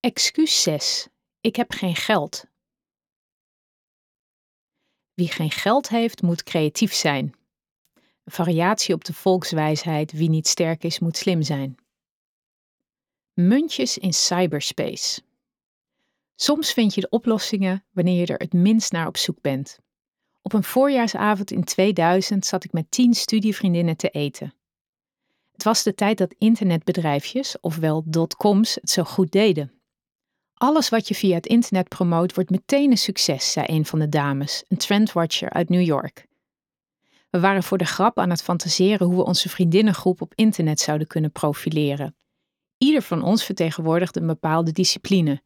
Excuus 6. Ik heb geen geld. Wie geen geld heeft, moet creatief zijn. Een variatie op de volkswijsheid: wie niet sterk is, moet slim zijn. Muntjes in cyberspace. Soms vind je de oplossingen wanneer je er het minst naar op zoek bent. Op een voorjaarsavond in 2000 zat ik met tien studievriendinnen te eten. Het was de tijd dat internetbedrijfjes, ofwel dotcoms, het zo goed deden. Alles wat je via het internet promoot wordt meteen een succes, zei een van de dames, een trendwatcher uit New York. We waren voor de grap aan het fantaseren hoe we onze vriendinnengroep op internet zouden kunnen profileren. Ieder van ons vertegenwoordigde een bepaalde discipline: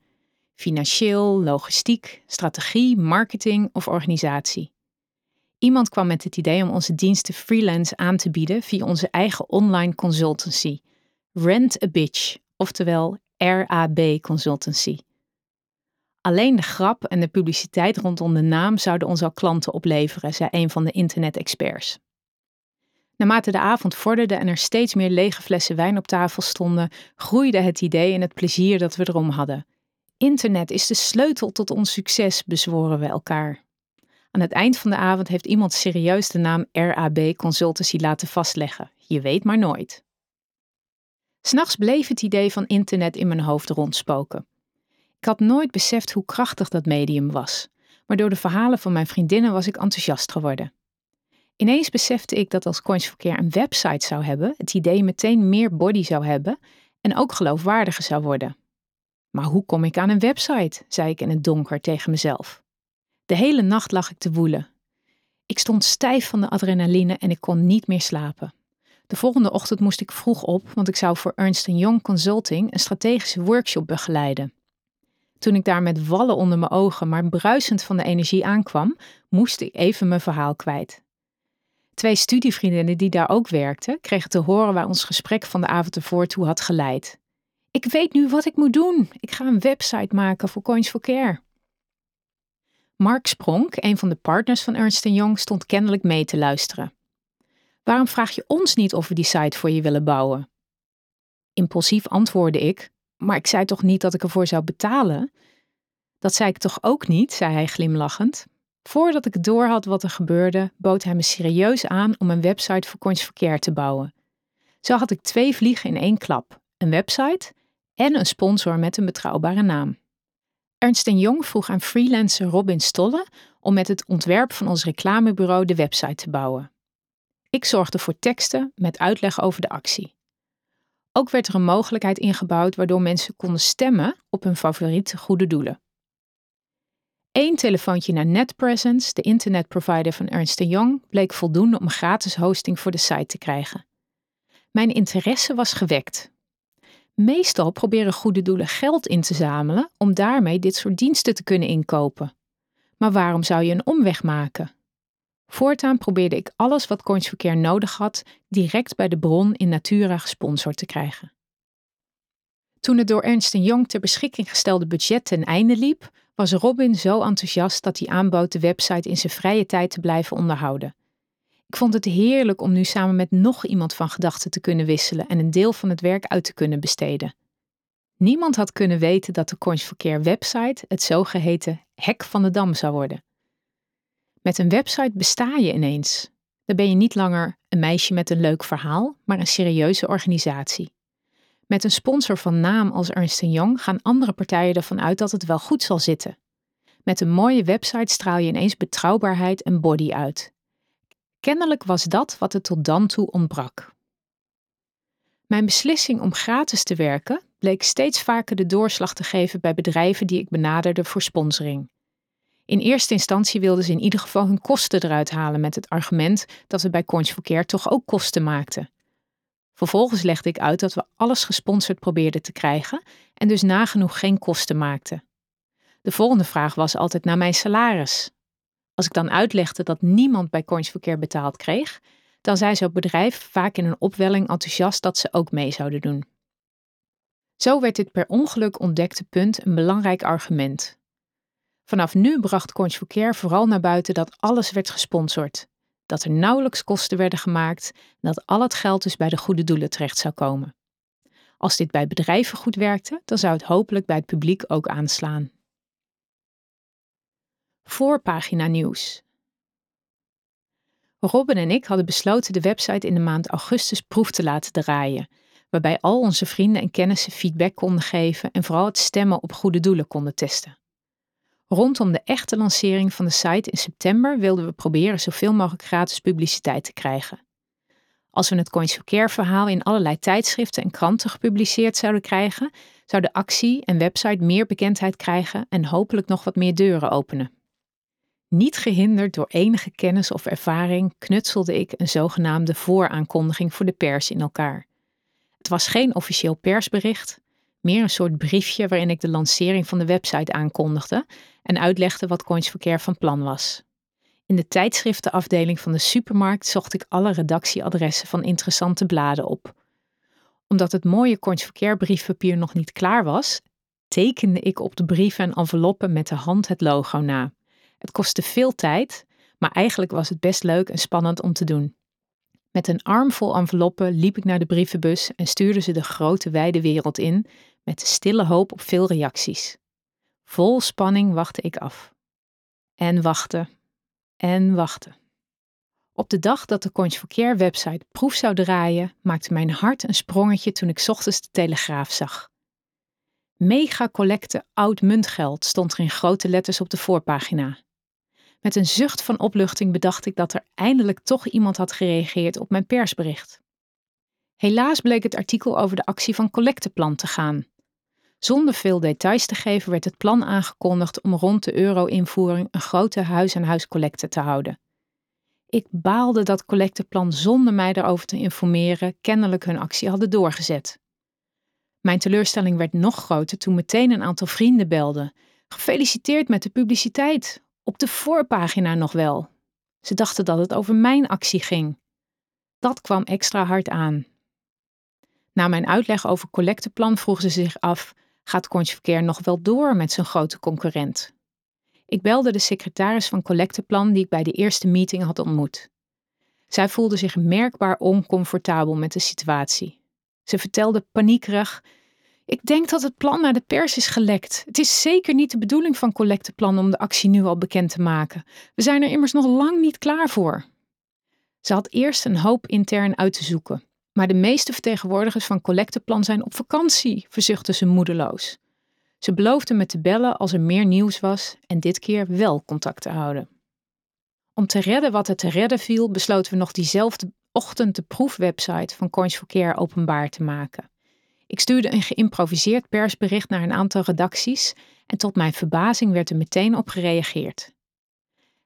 financieel, logistiek, strategie, marketing of organisatie. Iemand kwam met het idee om onze diensten freelance aan te bieden via onze eigen online consultancy, Rent a Bitch, oftewel RAB Consultancy. Alleen de grap en de publiciteit rondom de naam zouden ons al klanten opleveren, zei een van de internet-experts. Naarmate de avond vorderde en er steeds meer lege flessen wijn op tafel stonden, groeide het idee en het plezier dat we erom hadden. Internet is de sleutel tot ons succes, bezworen we elkaar. Aan het eind van de avond heeft iemand serieus de naam RAB Consultancy laten vastleggen. Je weet maar nooit. S'nachts bleef het idee van internet in mijn hoofd rondspoken. Ik had nooit beseft hoe krachtig dat medium was, maar door de verhalen van mijn vriendinnen was ik enthousiast geworden. Ineens besefte ik dat als Coinsverkeer een website zou hebben, het idee meteen meer body zou hebben en ook geloofwaardiger zou worden. Maar hoe kom ik aan een website? zei ik in het donker tegen mezelf. De hele nacht lag ik te woelen. Ik stond stijf van de adrenaline en ik kon niet meer slapen. De volgende ochtend moest ik vroeg op, want ik zou voor Ernst Young Consulting een strategische workshop begeleiden. Toen ik daar met wallen onder mijn ogen, maar bruisend van de energie aankwam, moest ik even mijn verhaal kwijt. Twee studievriendinnen die daar ook werkten, kregen te horen waar ons gesprek van de avond ervoor toe had geleid. Ik weet nu wat ik moet doen. Ik ga een website maken voor Coins for Care. Mark Spronk, een van de partners van Ernst Young, stond kennelijk mee te luisteren. Waarom vraag je ons niet of we die site voor je willen bouwen? Impulsief antwoordde ik: Maar ik zei toch niet dat ik ervoor zou betalen? Dat zei ik toch ook niet, zei hij glimlachend. Voordat ik doorhad wat er gebeurde, bood hij me serieus aan om een website voor Coins Verkeer te bouwen. Zo had ik twee vliegen in één klap: een website en een sponsor met een betrouwbare naam. Ernst Jong vroeg aan freelancer Robin Stolle om met het ontwerp van ons reclamebureau de website te bouwen. Ik zorgde voor teksten met uitleg over de actie. Ook werd er een mogelijkheid ingebouwd waardoor mensen konden stemmen op hun favoriete goede doelen. Eén telefoontje naar NetPresence, de internetprovider van Ernst Young, bleek voldoende om gratis hosting voor de site te krijgen. Mijn interesse was gewekt. Meestal proberen goede doelen geld in te zamelen om daarmee dit soort diensten te kunnen inkopen. Maar waarom zou je een omweg maken? Voortaan probeerde ik alles wat Coinsverkeer nodig had direct bij de bron in Natura gesponsord te krijgen. Toen het door Ernst Young ter beschikking gestelde budget ten einde liep, was Robin zo enthousiast dat hij aanbood de website in zijn vrije tijd te blijven onderhouden. Ik vond het heerlijk om nu samen met nog iemand van gedachten te kunnen wisselen en een deel van het werk uit te kunnen besteden. Niemand had kunnen weten dat de Coinsverkeer website het zogeheten hek van de dam zou worden. Met een website besta je ineens. Dan ben je niet langer een meisje met een leuk verhaal, maar een serieuze organisatie. Met een sponsor van naam als Ernst Young gaan andere partijen ervan uit dat het wel goed zal zitten. Met een mooie website straal je ineens betrouwbaarheid en body uit. Kennelijk was dat wat het tot dan toe ontbrak. Mijn beslissing om gratis te werken bleek steeds vaker de doorslag te geven bij bedrijven die ik benaderde voor sponsoring. In eerste instantie wilden ze in ieder geval hun kosten eruit halen met het argument dat we bij Coins Care toch ook kosten maakten. Vervolgens legde ik uit dat we alles gesponsord probeerden te krijgen en dus nagenoeg geen kosten maakten. De volgende vraag was altijd naar mijn salaris. Als ik dan uitlegde dat niemand bij Coins Care betaald kreeg, dan zei zo'n bedrijf vaak in een opwelling enthousiast dat ze ook mee zouden doen. Zo werd dit per ongeluk ontdekte punt een belangrijk argument. Vanaf nu bracht for Care vooral naar buiten dat alles werd gesponsord, dat er nauwelijks kosten werden gemaakt en dat al het geld dus bij de goede doelen terecht zou komen. Als dit bij bedrijven goed werkte, dan zou het hopelijk bij het publiek ook aanslaan. Voorpagina nieuws. Robin en ik hadden besloten de website in de maand augustus proef te laten draaien, waarbij al onze vrienden en kennissen feedback konden geven en vooral het stemmen op goede doelen konden testen. Rondom de echte lancering van de site in september wilden we proberen zoveel mogelijk gratis publiciteit te krijgen. Als we het Coins for Care verhaal in allerlei tijdschriften en kranten gepubliceerd zouden krijgen, zou de actie en website meer bekendheid krijgen en hopelijk nog wat meer deuren openen. Niet gehinderd door enige kennis of ervaring knutselde ik een zogenaamde vooraankondiging voor de pers in elkaar. Het was geen officieel persbericht, meer een soort briefje waarin ik de lancering van de website aankondigde en uitlegde wat Coins for van plan was. In de tijdschriftenafdeling van de supermarkt zocht ik alle redactieadressen van interessante bladen op. Omdat het mooie Coins for briefpapier nog niet klaar was, tekende ik op de brieven en enveloppen met de hand het logo na. Het kostte veel tijd, maar eigenlijk was het best leuk en spannend om te doen. Met een arm vol enveloppen liep ik naar de brievenbus en stuurde ze de grote wijde wereld in, met de stille hoop op veel reacties. Vol spanning wachtte ik af. En wachten. En wachten. Op de dag dat de Care website proef zou draaien, maakte mijn hart een sprongetje toen ik ochtends de Telegraaf zag. Mega collecte oud muntgeld stond er in grote letters op de voorpagina. Met een zucht van opluchting bedacht ik dat er eindelijk toch iemand had gereageerd op mijn persbericht. Helaas bleek het artikel over de actie van collecteplan te gaan. Zonder veel details te geven werd het plan aangekondigd om rond de euro-invoering een grote huis-aan-huis collecte te houden. Ik baalde dat collecteplan zonder mij erover te informeren kennelijk hun actie hadden doorgezet. Mijn teleurstelling werd nog groter toen meteen een aantal vrienden belden. Gefeliciteerd met de publiciteit. Op de voorpagina nog wel. Ze dachten dat het over mijn actie ging. Dat kwam extra hard aan. Na mijn uitleg over collecteplan vroegen ze zich af: gaat Coins nog wel door met zijn grote concurrent? Ik belde de secretaris van collecteplan die ik bij de eerste meeting had ontmoet. Zij voelde zich merkbaar oncomfortabel met de situatie. Ze vertelde paniekerig ik denk dat het plan naar de pers is gelekt. Het is zeker niet de bedoeling van collecteplan om de actie nu al bekend te maken. We zijn er immers nog lang niet klaar voor. Ze had eerst een hoop intern uit te zoeken. Maar de meeste vertegenwoordigers van collecteplan zijn op vakantie, verzuchtte ze moedeloos. Ze beloofde me te bellen als er meer nieuws was en dit keer wel contact te houden. Om te redden wat er te redden viel, besloten we nog diezelfde ochtend de proefwebsite van Coins for Care openbaar te maken. Ik stuurde een geïmproviseerd persbericht naar een aantal redacties en tot mijn verbazing werd er meteen op gereageerd.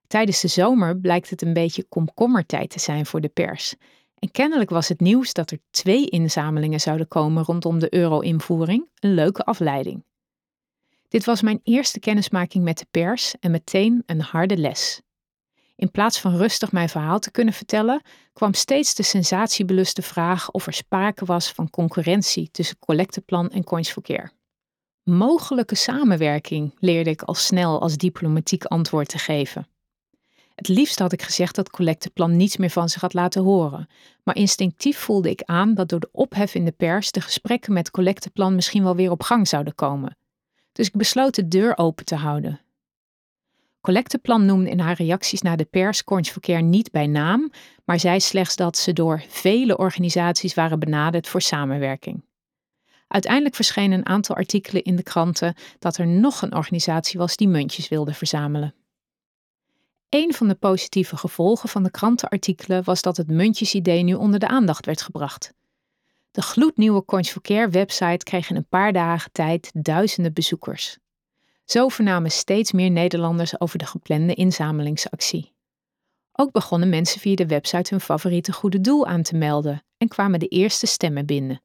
Tijdens de zomer blijkt het een beetje komkommertijd te zijn voor de pers. En kennelijk was het nieuws dat er twee inzamelingen zouden komen rondom de euro-invoering een leuke afleiding. Dit was mijn eerste kennismaking met de pers en meteen een harde les. In plaats van rustig mijn verhaal te kunnen vertellen, kwam steeds de sensatiebeluste vraag of er sprake was van concurrentie tussen collecteplan en Coins for Care. Mogelijke samenwerking leerde ik al snel als diplomatiek antwoord te geven. Het liefst had ik gezegd dat collecteplan niets meer van zich had laten horen, maar instinctief voelde ik aan dat door de ophef in de pers de gesprekken met collecteplan misschien wel weer op gang zouden komen. Dus ik besloot de deur open te houden, Collecteplan noemde in haar reacties naar de pers Cornsverkeer niet bij naam, maar zei slechts dat ze door vele organisaties waren benaderd voor samenwerking. Uiteindelijk verschenen een aantal artikelen in de kranten dat er nog een organisatie was die muntjes wilde verzamelen. Een van de positieve gevolgen van de krantenartikelen was dat het muntjesidee nu onder de aandacht werd gebracht. De gloednieuwe Coins website kreeg in een paar dagen tijd duizenden bezoekers. Zo vernamen steeds meer Nederlanders over de geplande inzamelingsactie. Ook begonnen mensen via de website hun favoriete goede doel aan te melden en kwamen de eerste stemmen binnen.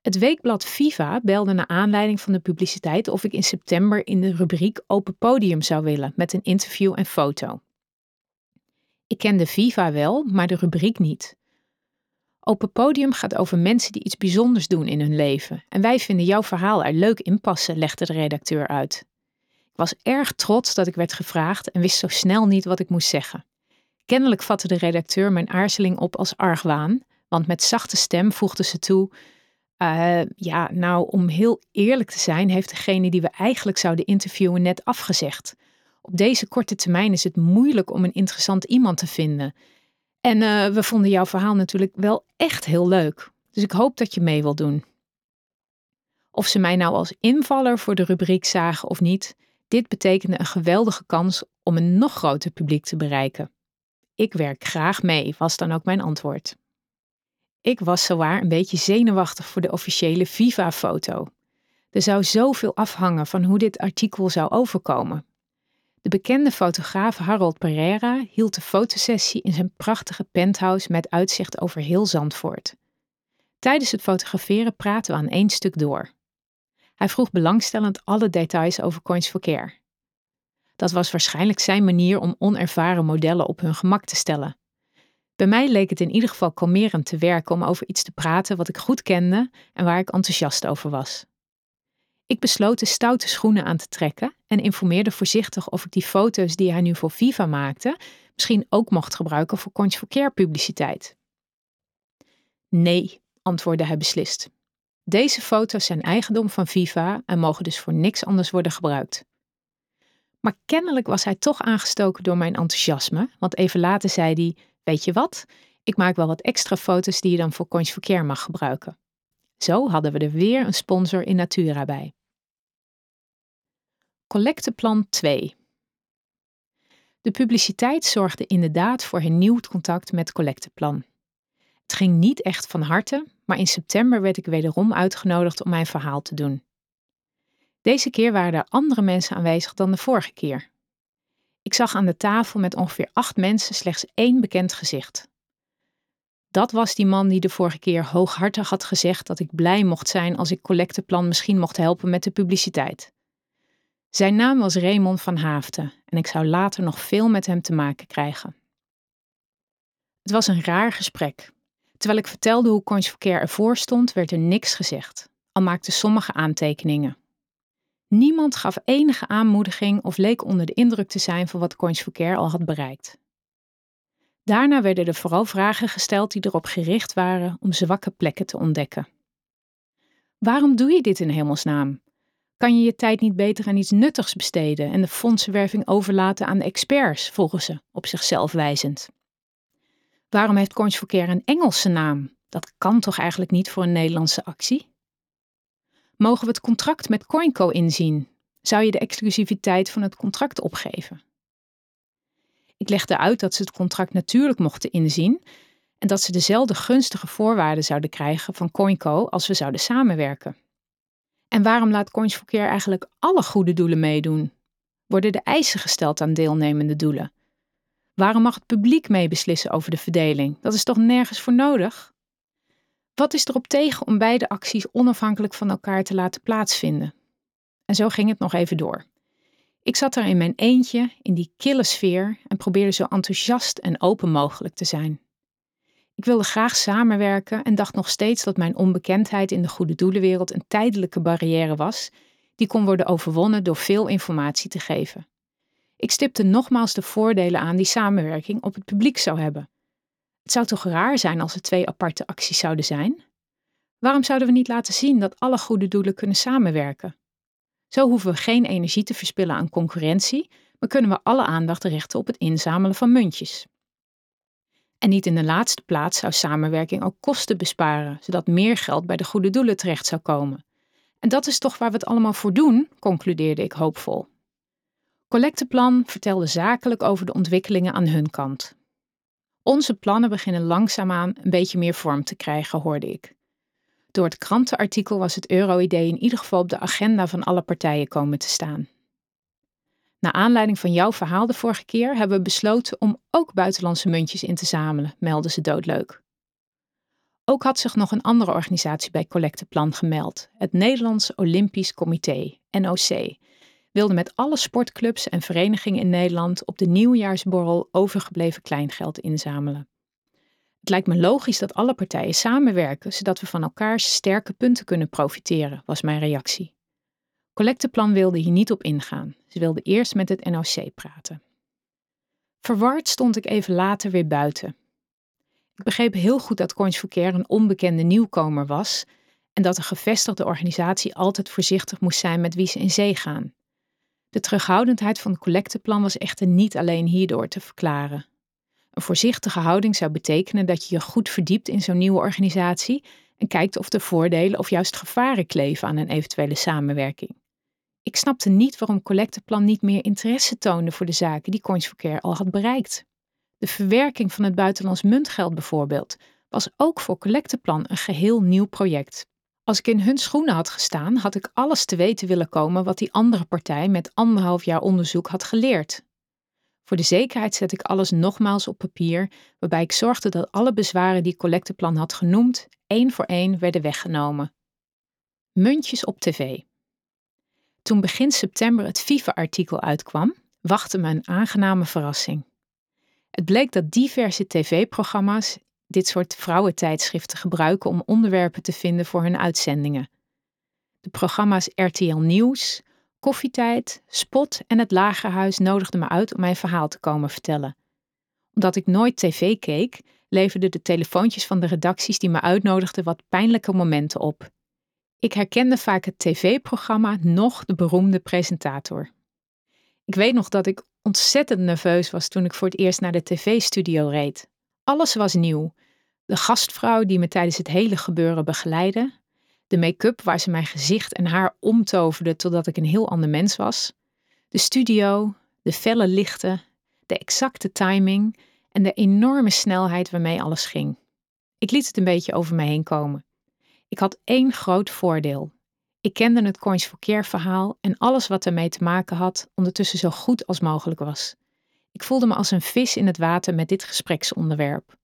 Het weekblad Viva belde naar aanleiding van de publiciteit of ik in september in de rubriek Open Podium zou willen met een interview en foto. Ik kende Viva wel, maar de rubriek niet. Open Podium gaat over mensen die iets bijzonders doen in hun leven en wij vinden jouw verhaal er leuk in passen, legde de redacteur uit was erg trots dat ik werd gevraagd en wist zo snel niet wat ik moest zeggen. Kennelijk vatte de redacteur mijn aarzeling op als argwaan, want met zachte stem voegde ze toe: Uh, ja, nou, om heel eerlijk te zijn, heeft degene die we eigenlijk zouden interviewen net afgezegd. Op deze korte termijn is het moeilijk om een interessant iemand te vinden. En uh, we vonden jouw verhaal natuurlijk wel echt heel leuk. Dus ik hoop dat je mee wilt doen. Of ze mij nou als invaller voor de rubriek zagen of niet, dit betekende een geweldige kans om een nog groter publiek te bereiken. Ik werk graag mee, was dan ook mijn antwoord. Ik was zowaar een beetje zenuwachtig voor de officiële Viva-foto. Er zou zoveel afhangen van hoe dit artikel zou overkomen. De bekende fotograaf Harold Pereira hield de fotosessie in zijn prachtige penthouse met uitzicht over heel Zandvoort. Tijdens het fotograferen praten we aan één stuk door. Hij vroeg belangstellend alle details over Coins for Care. Dat was waarschijnlijk zijn manier om onervaren modellen op hun gemak te stellen. Bij mij leek het in ieder geval kalmerend te werken om over iets te praten wat ik goed kende en waar ik enthousiast over was. Ik besloot de stoute schoenen aan te trekken en informeerde voorzichtig of ik die foto's die hij nu voor Viva maakte misschien ook mocht gebruiken voor for Care publiciteit. Nee, antwoordde hij beslist. Deze foto's zijn eigendom van Viva en mogen dus voor niks anders worden gebruikt. Maar kennelijk was hij toch aangestoken door mijn enthousiasme, want even later zei hij: Weet je wat? Ik maak wel wat extra foto's die je dan voor Coins for Care mag gebruiken. Zo hadden we er weer een sponsor in Natura bij. Collecteplan 2 De publiciteit zorgde inderdaad voor hernieuwd contact met Collecteplan. Het ging niet echt van harte, maar in september werd ik wederom uitgenodigd om mijn verhaal te doen. Deze keer waren er andere mensen aanwezig dan de vorige keer. Ik zag aan de tafel met ongeveer acht mensen slechts één bekend gezicht. Dat was die man die de vorige keer hooghartig had gezegd dat ik blij mocht zijn als ik collecteplan misschien mocht helpen met de publiciteit. Zijn naam was Raymond van Haafden en ik zou later nog veel met hem te maken krijgen. Het was een raar gesprek. Terwijl ik vertelde hoe Coins for ervoor stond, werd er niks gezegd, al maakte sommige aantekeningen. Niemand gaf enige aanmoediging of leek onder de indruk te zijn van wat Coins al had bereikt. Daarna werden er vooral vragen gesteld die erop gericht waren om zwakke plekken te ontdekken. Waarom doe je dit in hemelsnaam? Kan je je tijd niet beter aan iets nuttigs besteden en de fondsenwerving overlaten aan de experts, volgen ze, op zichzelf wijzend. Waarom heeft Coins Care een Engelse naam? Dat kan toch eigenlijk niet voor een Nederlandse actie? Mogen we het contract met CoinCo inzien? Zou je de exclusiviteit van het contract opgeven? Ik legde uit dat ze het contract natuurlijk mochten inzien en dat ze dezelfde gunstige voorwaarden zouden krijgen van CoinCo als we zouden samenwerken. En waarom laat Coins for Care eigenlijk alle goede doelen meedoen? Worden de eisen gesteld aan deelnemende doelen? Waarom mag het publiek meebeslissen over de verdeling? Dat is toch nergens voor nodig? Wat is erop tegen om beide acties onafhankelijk van elkaar te laten plaatsvinden? En zo ging het nog even door. Ik zat er in mijn eentje, in die kille sfeer, en probeerde zo enthousiast en open mogelijk te zijn. Ik wilde graag samenwerken en dacht nog steeds dat mijn onbekendheid in de goede doelenwereld een tijdelijke barrière was, die kon worden overwonnen door veel informatie te geven. Ik stipte nogmaals de voordelen aan die samenwerking op het publiek zou hebben. Het zou toch raar zijn als er twee aparte acties zouden zijn? Waarom zouden we niet laten zien dat alle goede doelen kunnen samenwerken? Zo hoeven we geen energie te verspillen aan concurrentie, maar kunnen we alle aandacht richten op het inzamelen van muntjes. En niet in de laatste plaats zou samenwerking ook kosten besparen, zodat meer geld bij de goede doelen terecht zou komen. En dat is toch waar we het allemaal voor doen, concludeerde ik hoopvol. Collecteplan vertelde zakelijk over de ontwikkelingen aan hun kant. Onze plannen beginnen langzaamaan een beetje meer vorm te krijgen, hoorde ik. Door het krantenartikel was het euro-idee in ieder geval op de agenda van alle partijen komen te staan. Na aanleiding van jouw verhaal de vorige keer hebben we besloten om ook buitenlandse muntjes in te zamelen, meldde ze doodleuk. Ook had zich nog een andere organisatie bij Collecteplan gemeld, het Nederlands Olympisch Comité, NOC, wilde met alle sportclubs en verenigingen in Nederland op de nieuwjaarsborrel overgebleven kleingeld inzamelen. Het lijkt me logisch dat alle partijen samenwerken, zodat we van elkaars sterke punten kunnen profiteren, was mijn reactie. Collecteplan wilde hier niet op ingaan. Ze wilde eerst met het NOC praten. Verward stond ik even later weer buiten. Ik begreep heel goed dat Coins for Care een onbekende nieuwkomer was en dat een gevestigde organisatie altijd voorzichtig moest zijn met wie ze in zee gaan. De terughoudendheid van het collecteplan was echter niet alleen hierdoor te verklaren. Een voorzichtige houding zou betekenen dat je je goed verdiept in zo'n nieuwe organisatie en kijkt of er voordelen of juist gevaren kleven aan een eventuele samenwerking. Ik snapte niet waarom Collecteplan niet meer interesse toonde voor de zaken die Coins al had bereikt. De verwerking van het buitenlands muntgeld bijvoorbeeld was ook voor Collecteplan een geheel nieuw project. Als ik in hun schoenen had gestaan, had ik alles te weten willen komen wat die andere partij met anderhalf jaar onderzoek had geleerd. Voor de zekerheid zet ik alles nogmaals op papier, waarbij ik zorgde dat alle bezwaren die Collecteplan had genoemd, één voor één werden weggenomen. Muntjes op tv. Toen begin september het FIFA-artikel uitkwam, wachtte me een aangename verrassing. Het bleek dat diverse tv-programma's dit soort vrouwentijdschriften gebruiken om onderwerpen te vinden voor hun uitzendingen. De programma's RTL Nieuws, Koffietijd, Spot en het Lagerhuis nodigden me uit om mijn verhaal te komen vertellen. Omdat ik nooit tv keek, leverden de telefoontjes van de redacties die me uitnodigden wat pijnlijke momenten op. Ik herkende vaak het tv-programma nog de beroemde presentator. Ik weet nog dat ik ontzettend nerveus was toen ik voor het eerst naar de tv-studio reed. Alles was nieuw. De gastvrouw die me tijdens het hele gebeuren begeleidde, de make-up waar ze mijn gezicht en haar omtoverde totdat ik een heel ander mens was, de studio, de felle lichten, de exacte timing en de enorme snelheid waarmee alles ging. Ik liet het een beetje over me heen komen. Ik had één groot voordeel. Ik kende het Coins for Care verhaal en alles wat ermee te maken had ondertussen zo goed als mogelijk was. Ik voelde me als een vis in het water met dit gespreksonderwerp.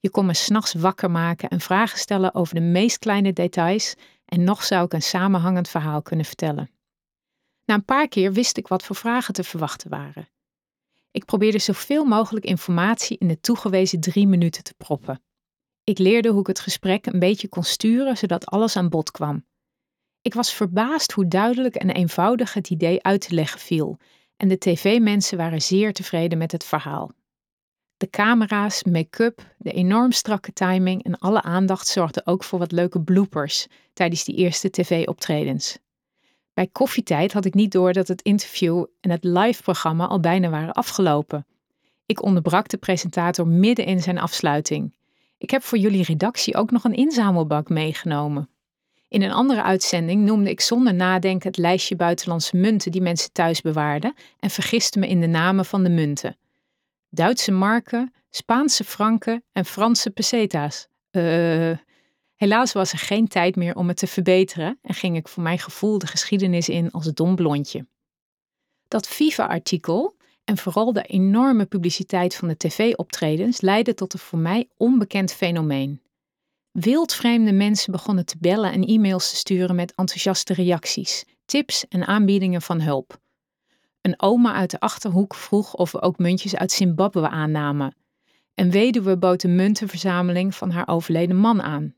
Je kon me s'nachts wakker maken en vragen stellen over de meest kleine details en nog zou ik een samenhangend verhaal kunnen vertellen. Na een paar keer wist ik wat voor vragen te verwachten waren. Ik probeerde zoveel mogelijk informatie in de toegewezen drie minuten te proppen. Ik leerde hoe ik het gesprek een beetje kon sturen zodat alles aan bod kwam. Ik was verbaasd hoe duidelijk en eenvoudig het idee uit te leggen viel, en de tv-mensen waren zeer tevreden met het verhaal. De camera's, make-up, de enorm strakke timing en alle aandacht zorgden ook voor wat leuke bloopers tijdens die eerste tv-optredens. Bij koffietijd had ik niet door dat het interview en het live-programma al bijna waren afgelopen. Ik onderbrak de presentator midden in zijn afsluiting. Ik heb voor jullie redactie ook nog een inzamelbak meegenomen. In een andere uitzending noemde ik zonder nadenken het lijstje buitenlandse munten die mensen thuis bewaarden en vergiste me in de namen van de munten. Duitse marken, Spaanse franken en Franse peseta's. Uh, helaas was er geen tijd meer om het te verbeteren en ging ik voor mijn gevoel de geschiedenis in als dom blondje. Dat FIFA-artikel en vooral de enorme publiciteit van de tv-optredens leidde tot een voor mij onbekend fenomeen. Wildvreemde mensen begonnen te bellen en e-mails te sturen met enthousiaste reacties, tips en aanbiedingen van hulp. Een oma uit de achterhoek vroeg of we ook muntjes uit Zimbabwe aannamen. Een weduwe bood de muntenverzameling van haar overleden man aan.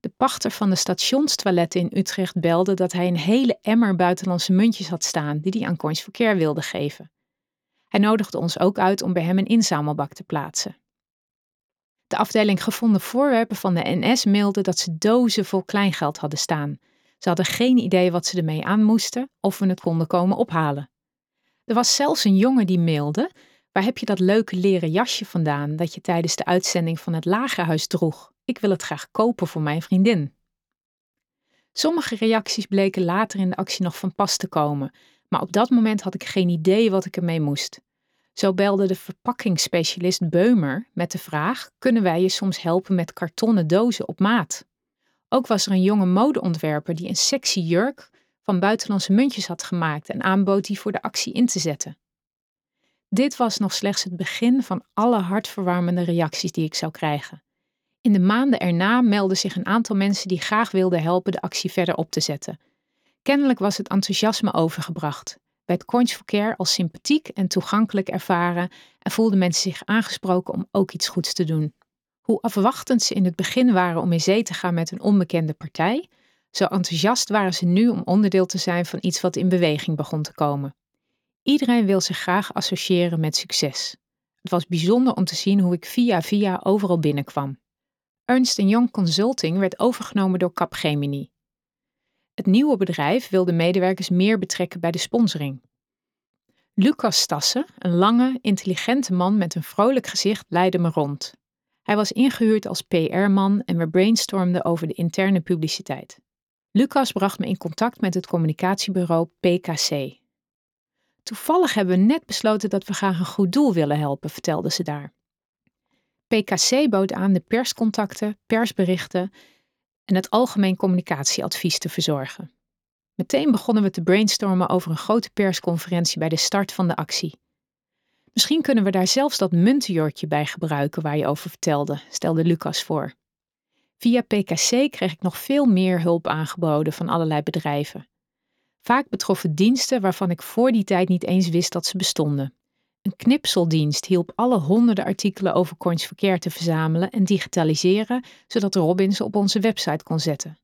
De pachter van de stationstoiletten in Utrecht belde dat hij een hele emmer buitenlandse muntjes had staan die hij aan Coins Verkeer wilde geven. Hij nodigde ons ook uit om bij hem een inzamelbak te plaatsen. De afdeling gevonden voorwerpen van de NS mailde dat ze dozen vol kleingeld hadden staan. Ze hadden geen idee wat ze ermee aan moesten of we het konden komen ophalen. Er was zelfs een jongen die mailde: Waar heb je dat leuke leren jasje vandaan dat je tijdens de uitzending van het Lagerhuis droeg? Ik wil het graag kopen voor mijn vriendin. Sommige reacties bleken later in de actie nog van pas te komen, maar op dat moment had ik geen idee wat ik ermee moest. Zo belde de verpakkingsspecialist Beumer met de vraag: kunnen wij je soms helpen met kartonnen dozen op maat? Ook was er een jonge modeontwerper die een sexy jurk van buitenlandse muntjes had gemaakt en aanbood die voor de actie in te zetten. Dit was nog slechts het begin van alle hartverwarmende reacties die ik zou krijgen. In de maanden erna meldden zich een aantal mensen die graag wilden helpen de actie verder op te zetten. Kennelijk was het enthousiasme overgebracht werd Coins for Care als sympathiek en toegankelijk ervaren en voelden mensen zich aangesproken om ook iets goeds te doen. Hoe afwachtend ze in het begin waren om in zee te gaan met een onbekende partij, zo enthousiast waren ze nu om onderdeel te zijn van iets wat in beweging begon te komen. Iedereen wil zich graag associëren met succes. Het was bijzonder om te zien hoe ik via via overal binnenkwam. Ernst Young Consulting werd overgenomen door Capgemini. Het nieuwe bedrijf wilde medewerkers meer betrekken bij de sponsoring. Lucas Stassen, een lange, intelligente man met een vrolijk gezicht, leidde me rond. Hij was ingehuurd als PR-man en we brainstormden over de interne publiciteit. Lucas bracht me in contact met het communicatiebureau PKC. Toevallig hebben we net besloten dat we graag een goed doel willen helpen, vertelde ze daar. PKC bood aan de perscontacten, persberichten en het algemeen communicatieadvies te verzorgen. Meteen begonnen we te brainstormen over een grote persconferentie bij de start van de actie. Misschien kunnen we daar zelfs dat muntenjortje bij gebruiken waar je over vertelde, stelde Lucas voor. Via PKC kreeg ik nog veel meer hulp aangeboden van allerlei bedrijven. Vaak betroffen diensten waarvan ik voor die tijd niet eens wist dat ze bestonden. Een knipseldienst hielp alle honderden artikelen over Coins Verkeer te verzamelen en digitaliseren, zodat Robin ze op onze website kon zetten.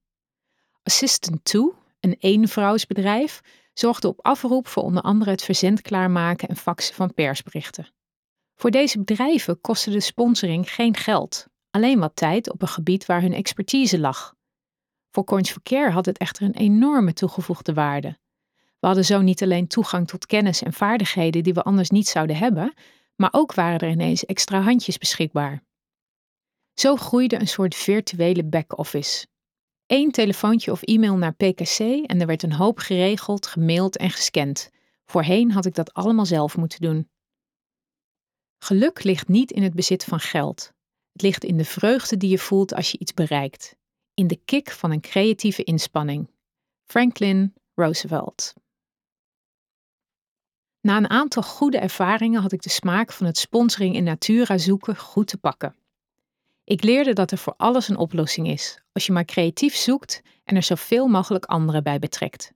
Assistant 2, een eenvrouwsbedrijf, zorgde op afroep voor onder andere het verzend klaarmaken en faxen van persberichten. Voor deze bedrijven kostte de sponsoring geen geld, alleen wat tijd op een gebied waar hun expertise lag. Voor Coins Verkeer had het echter een enorme toegevoegde waarde. We hadden zo niet alleen toegang tot kennis en vaardigheden die we anders niet zouden hebben, maar ook waren er ineens extra handjes beschikbaar. Zo groeide een soort virtuele back-office. Eén telefoontje of e-mail naar PKC en er werd een hoop geregeld, gemaild en gescand. Voorheen had ik dat allemaal zelf moeten doen. Geluk ligt niet in het bezit van geld. Het ligt in de vreugde die je voelt als je iets bereikt. In de kick van een creatieve inspanning. Franklin Roosevelt. Na een aantal goede ervaringen had ik de smaak van het sponsoring in natura zoeken goed te pakken. Ik leerde dat er voor alles een oplossing is, als je maar creatief zoekt en er zoveel mogelijk anderen bij betrekt.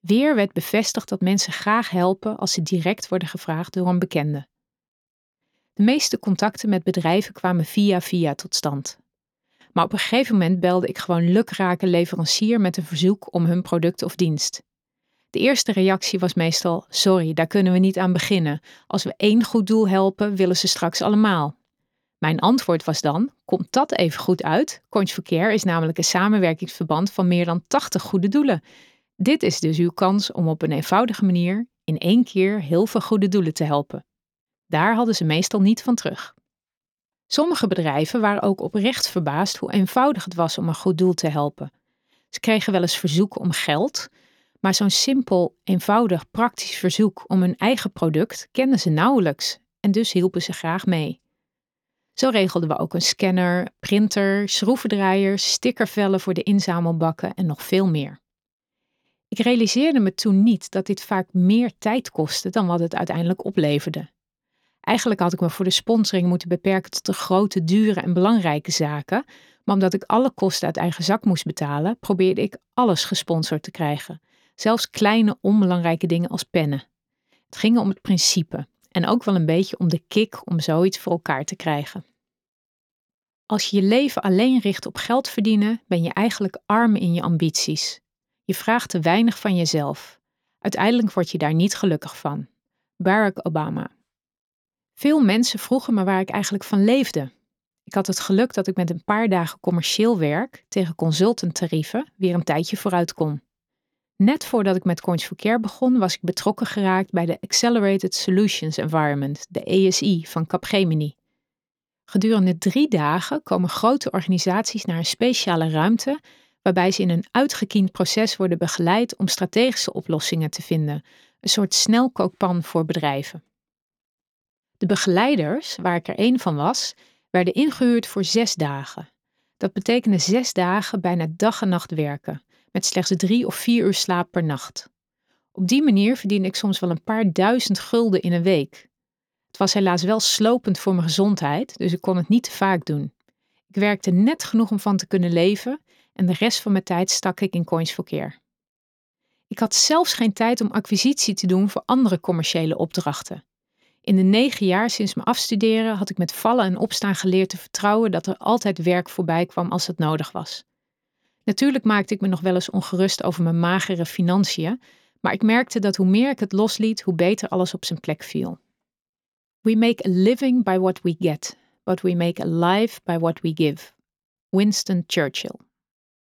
Weer werd bevestigd dat mensen graag helpen als ze direct worden gevraagd door een bekende. De meeste contacten met bedrijven kwamen via via tot stand. Maar op een gegeven moment belde ik gewoon lukrake leverancier met een verzoek om hun product of dienst. De eerste reactie was meestal: Sorry, daar kunnen we niet aan beginnen. Als we één goed doel helpen, willen ze straks allemaal. Mijn antwoord was dan: Komt dat even goed uit? Coins Care is namelijk een samenwerkingsverband van meer dan 80 goede doelen. Dit is dus uw kans om op een eenvoudige manier in één keer heel veel goede doelen te helpen. Daar hadden ze meestal niet van terug. Sommige bedrijven waren ook oprecht verbaasd hoe eenvoudig het was om een goed doel te helpen. Ze kregen wel eens verzoeken om geld, maar zo'n simpel, eenvoudig, praktisch verzoek om hun eigen product kenden ze nauwelijks en dus hielpen ze graag mee. Zo regelden we ook een scanner, printer, schroevendraaiers, stickervellen voor de inzamelbakken en nog veel meer. Ik realiseerde me toen niet dat dit vaak meer tijd kostte dan wat het uiteindelijk opleverde. Eigenlijk had ik me voor de sponsoring moeten beperken tot de grote, dure en belangrijke zaken, maar omdat ik alle kosten uit eigen zak moest betalen, probeerde ik alles gesponsord te krijgen, zelfs kleine onbelangrijke dingen als pennen. Het ging om het principe en ook wel een beetje om de kick om zoiets voor elkaar te krijgen. Als je je leven alleen richt op geld verdienen, ben je eigenlijk arm in je ambities. Je vraagt te weinig van jezelf. Uiteindelijk word je daar niet gelukkig van. Barack Obama. Veel mensen vroegen me waar ik eigenlijk van leefde. Ik had het geluk dat ik met een paar dagen commercieel werk tegen consultanttarieven weer een tijdje vooruit kon. Net voordat ik met Coins for Care begon, was ik betrokken geraakt bij de Accelerated Solutions Environment, de ASI van Capgemini. Gedurende drie dagen komen grote organisaties naar een speciale ruimte, waarbij ze in een uitgekiend proces worden begeleid om strategische oplossingen te vinden, een soort snelkookpan voor bedrijven. De begeleiders, waar ik er één van was, werden ingehuurd voor zes dagen. Dat betekende zes dagen bijna dag en nacht werken, met slechts drie of vier uur slaap per nacht. Op die manier verdiende ik soms wel een paar duizend gulden in een week. Het was helaas wel slopend voor mijn gezondheid, dus ik kon het niet te vaak doen. Ik werkte net genoeg om van te kunnen leven en de rest van mijn tijd stak ik in coins verkeer. Ik had zelfs geen tijd om acquisitie te doen voor andere commerciële opdrachten. In de negen jaar sinds mijn afstuderen had ik met vallen en opstaan geleerd te vertrouwen dat er altijd werk voorbij kwam als het nodig was. Natuurlijk maakte ik me nog wel eens ongerust over mijn magere financiën, maar ik merkte dat hoe meer ik het losliet, hoe beter alles op zijn plek viel. We make a living by what we get, but we make a life by what we give, Winston Churchill.